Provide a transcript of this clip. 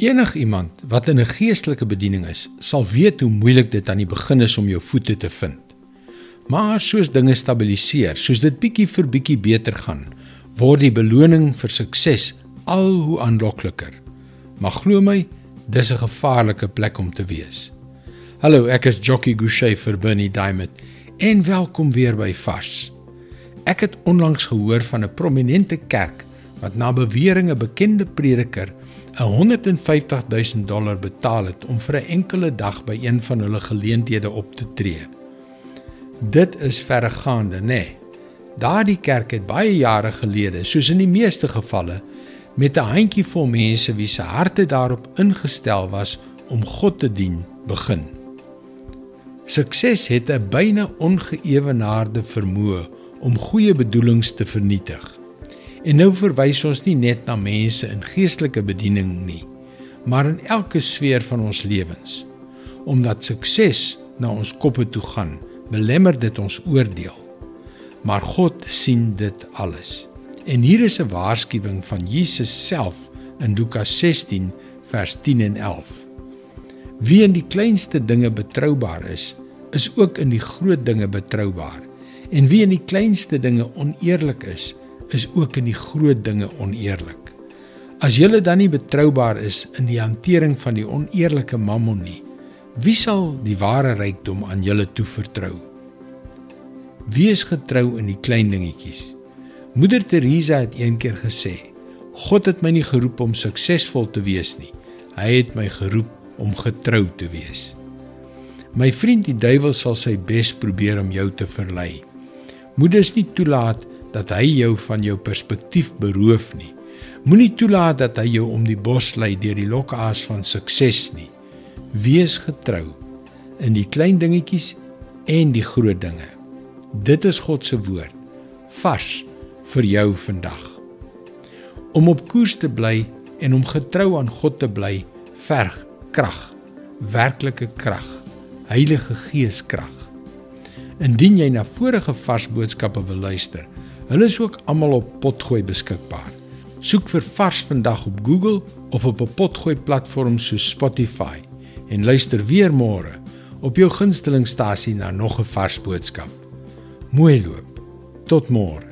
Enigiemand wat in 'n geestelike bediening is, sal weet hoe moeilik dit aan die begin is om jou voete te vind. Maar soos dinge stabiliseer, soos dit bietjie vir bietjie beter gaan, word die beloning vir sukses al hoe aanlokliker. Maar glo my, dis 'n gevaarlike plek om te wees. Hallo, ek is Jockey Gouchee vir Bernie Diamond en welkom weer by Vars. Ek het onlangs gehoor van 'n prominente kerk wat na beweringe bekende prediker 150 000 dollar betaal het om vir 'n enkele dag by een van hulle geleenthede op te tree. Dit is verregaande, nê? Nee. Daardie kerk het baie jare gelede, soos in die meeste gevalle, met 'n handjievol mense wie se harte daarop ingestel was om God te dien, begin. Sukses het 'n byna ongeëwenaarde vermoë om goeie bedoelings te vernietig. En nou verwys ons nie net na mense in geestelike bediening nie, maar in elke sfeer van ons lewens. Omdat sukses na ons koppe toe gaan, belemmer dit ons oordeel. Maar God sien dit alles. En hier is 'n waarskuwing van Jesus self in Lukas 16 vers 10 en 11. Wie in die kleinste dinge betroubaar is, is ook in die groot dinge betroubaar. En wie in die kleinste dinge oneerlik is, is ook in die groot dinge oneerlik. As julle dan nie betroubaar is in die hantering van die oneerlike mammon nie, wie sal die ware rykdom aan julle toevertrou? Wees getrou in die klein dingetjies. Moeder Teresa het eendag gesê: God het my nie geroep om suksesvol te wees nie. Hy het my geroep om getrou te wees. My vriend, die duiwel sal sy bes probeer om jou te verlei. Moeders nie toelaat dat hy jou van jou perspektief beroof nie. Moenie toelaat dat hy jou om die bos lei deur die lokaas van sukses nie. Wees getrou in die klein dingetjies en die groot dinge. Dit is God se woord vars vir jou vandag. Om op koers te bly en om getrou aan God te bly, verg krag, werklike krag, Heilige Gees krag. Indien jy na vorige vars boodskappe wil luister, Hulle is ook almal op Potgooi beskikbaar. Soek vir Vars vandag op Google of op 'n Potgooi platform soos Spotify en luister weer môre op jou gunstelingstasie na nog 'n vars boodskap. Mooi loop. Tot môre.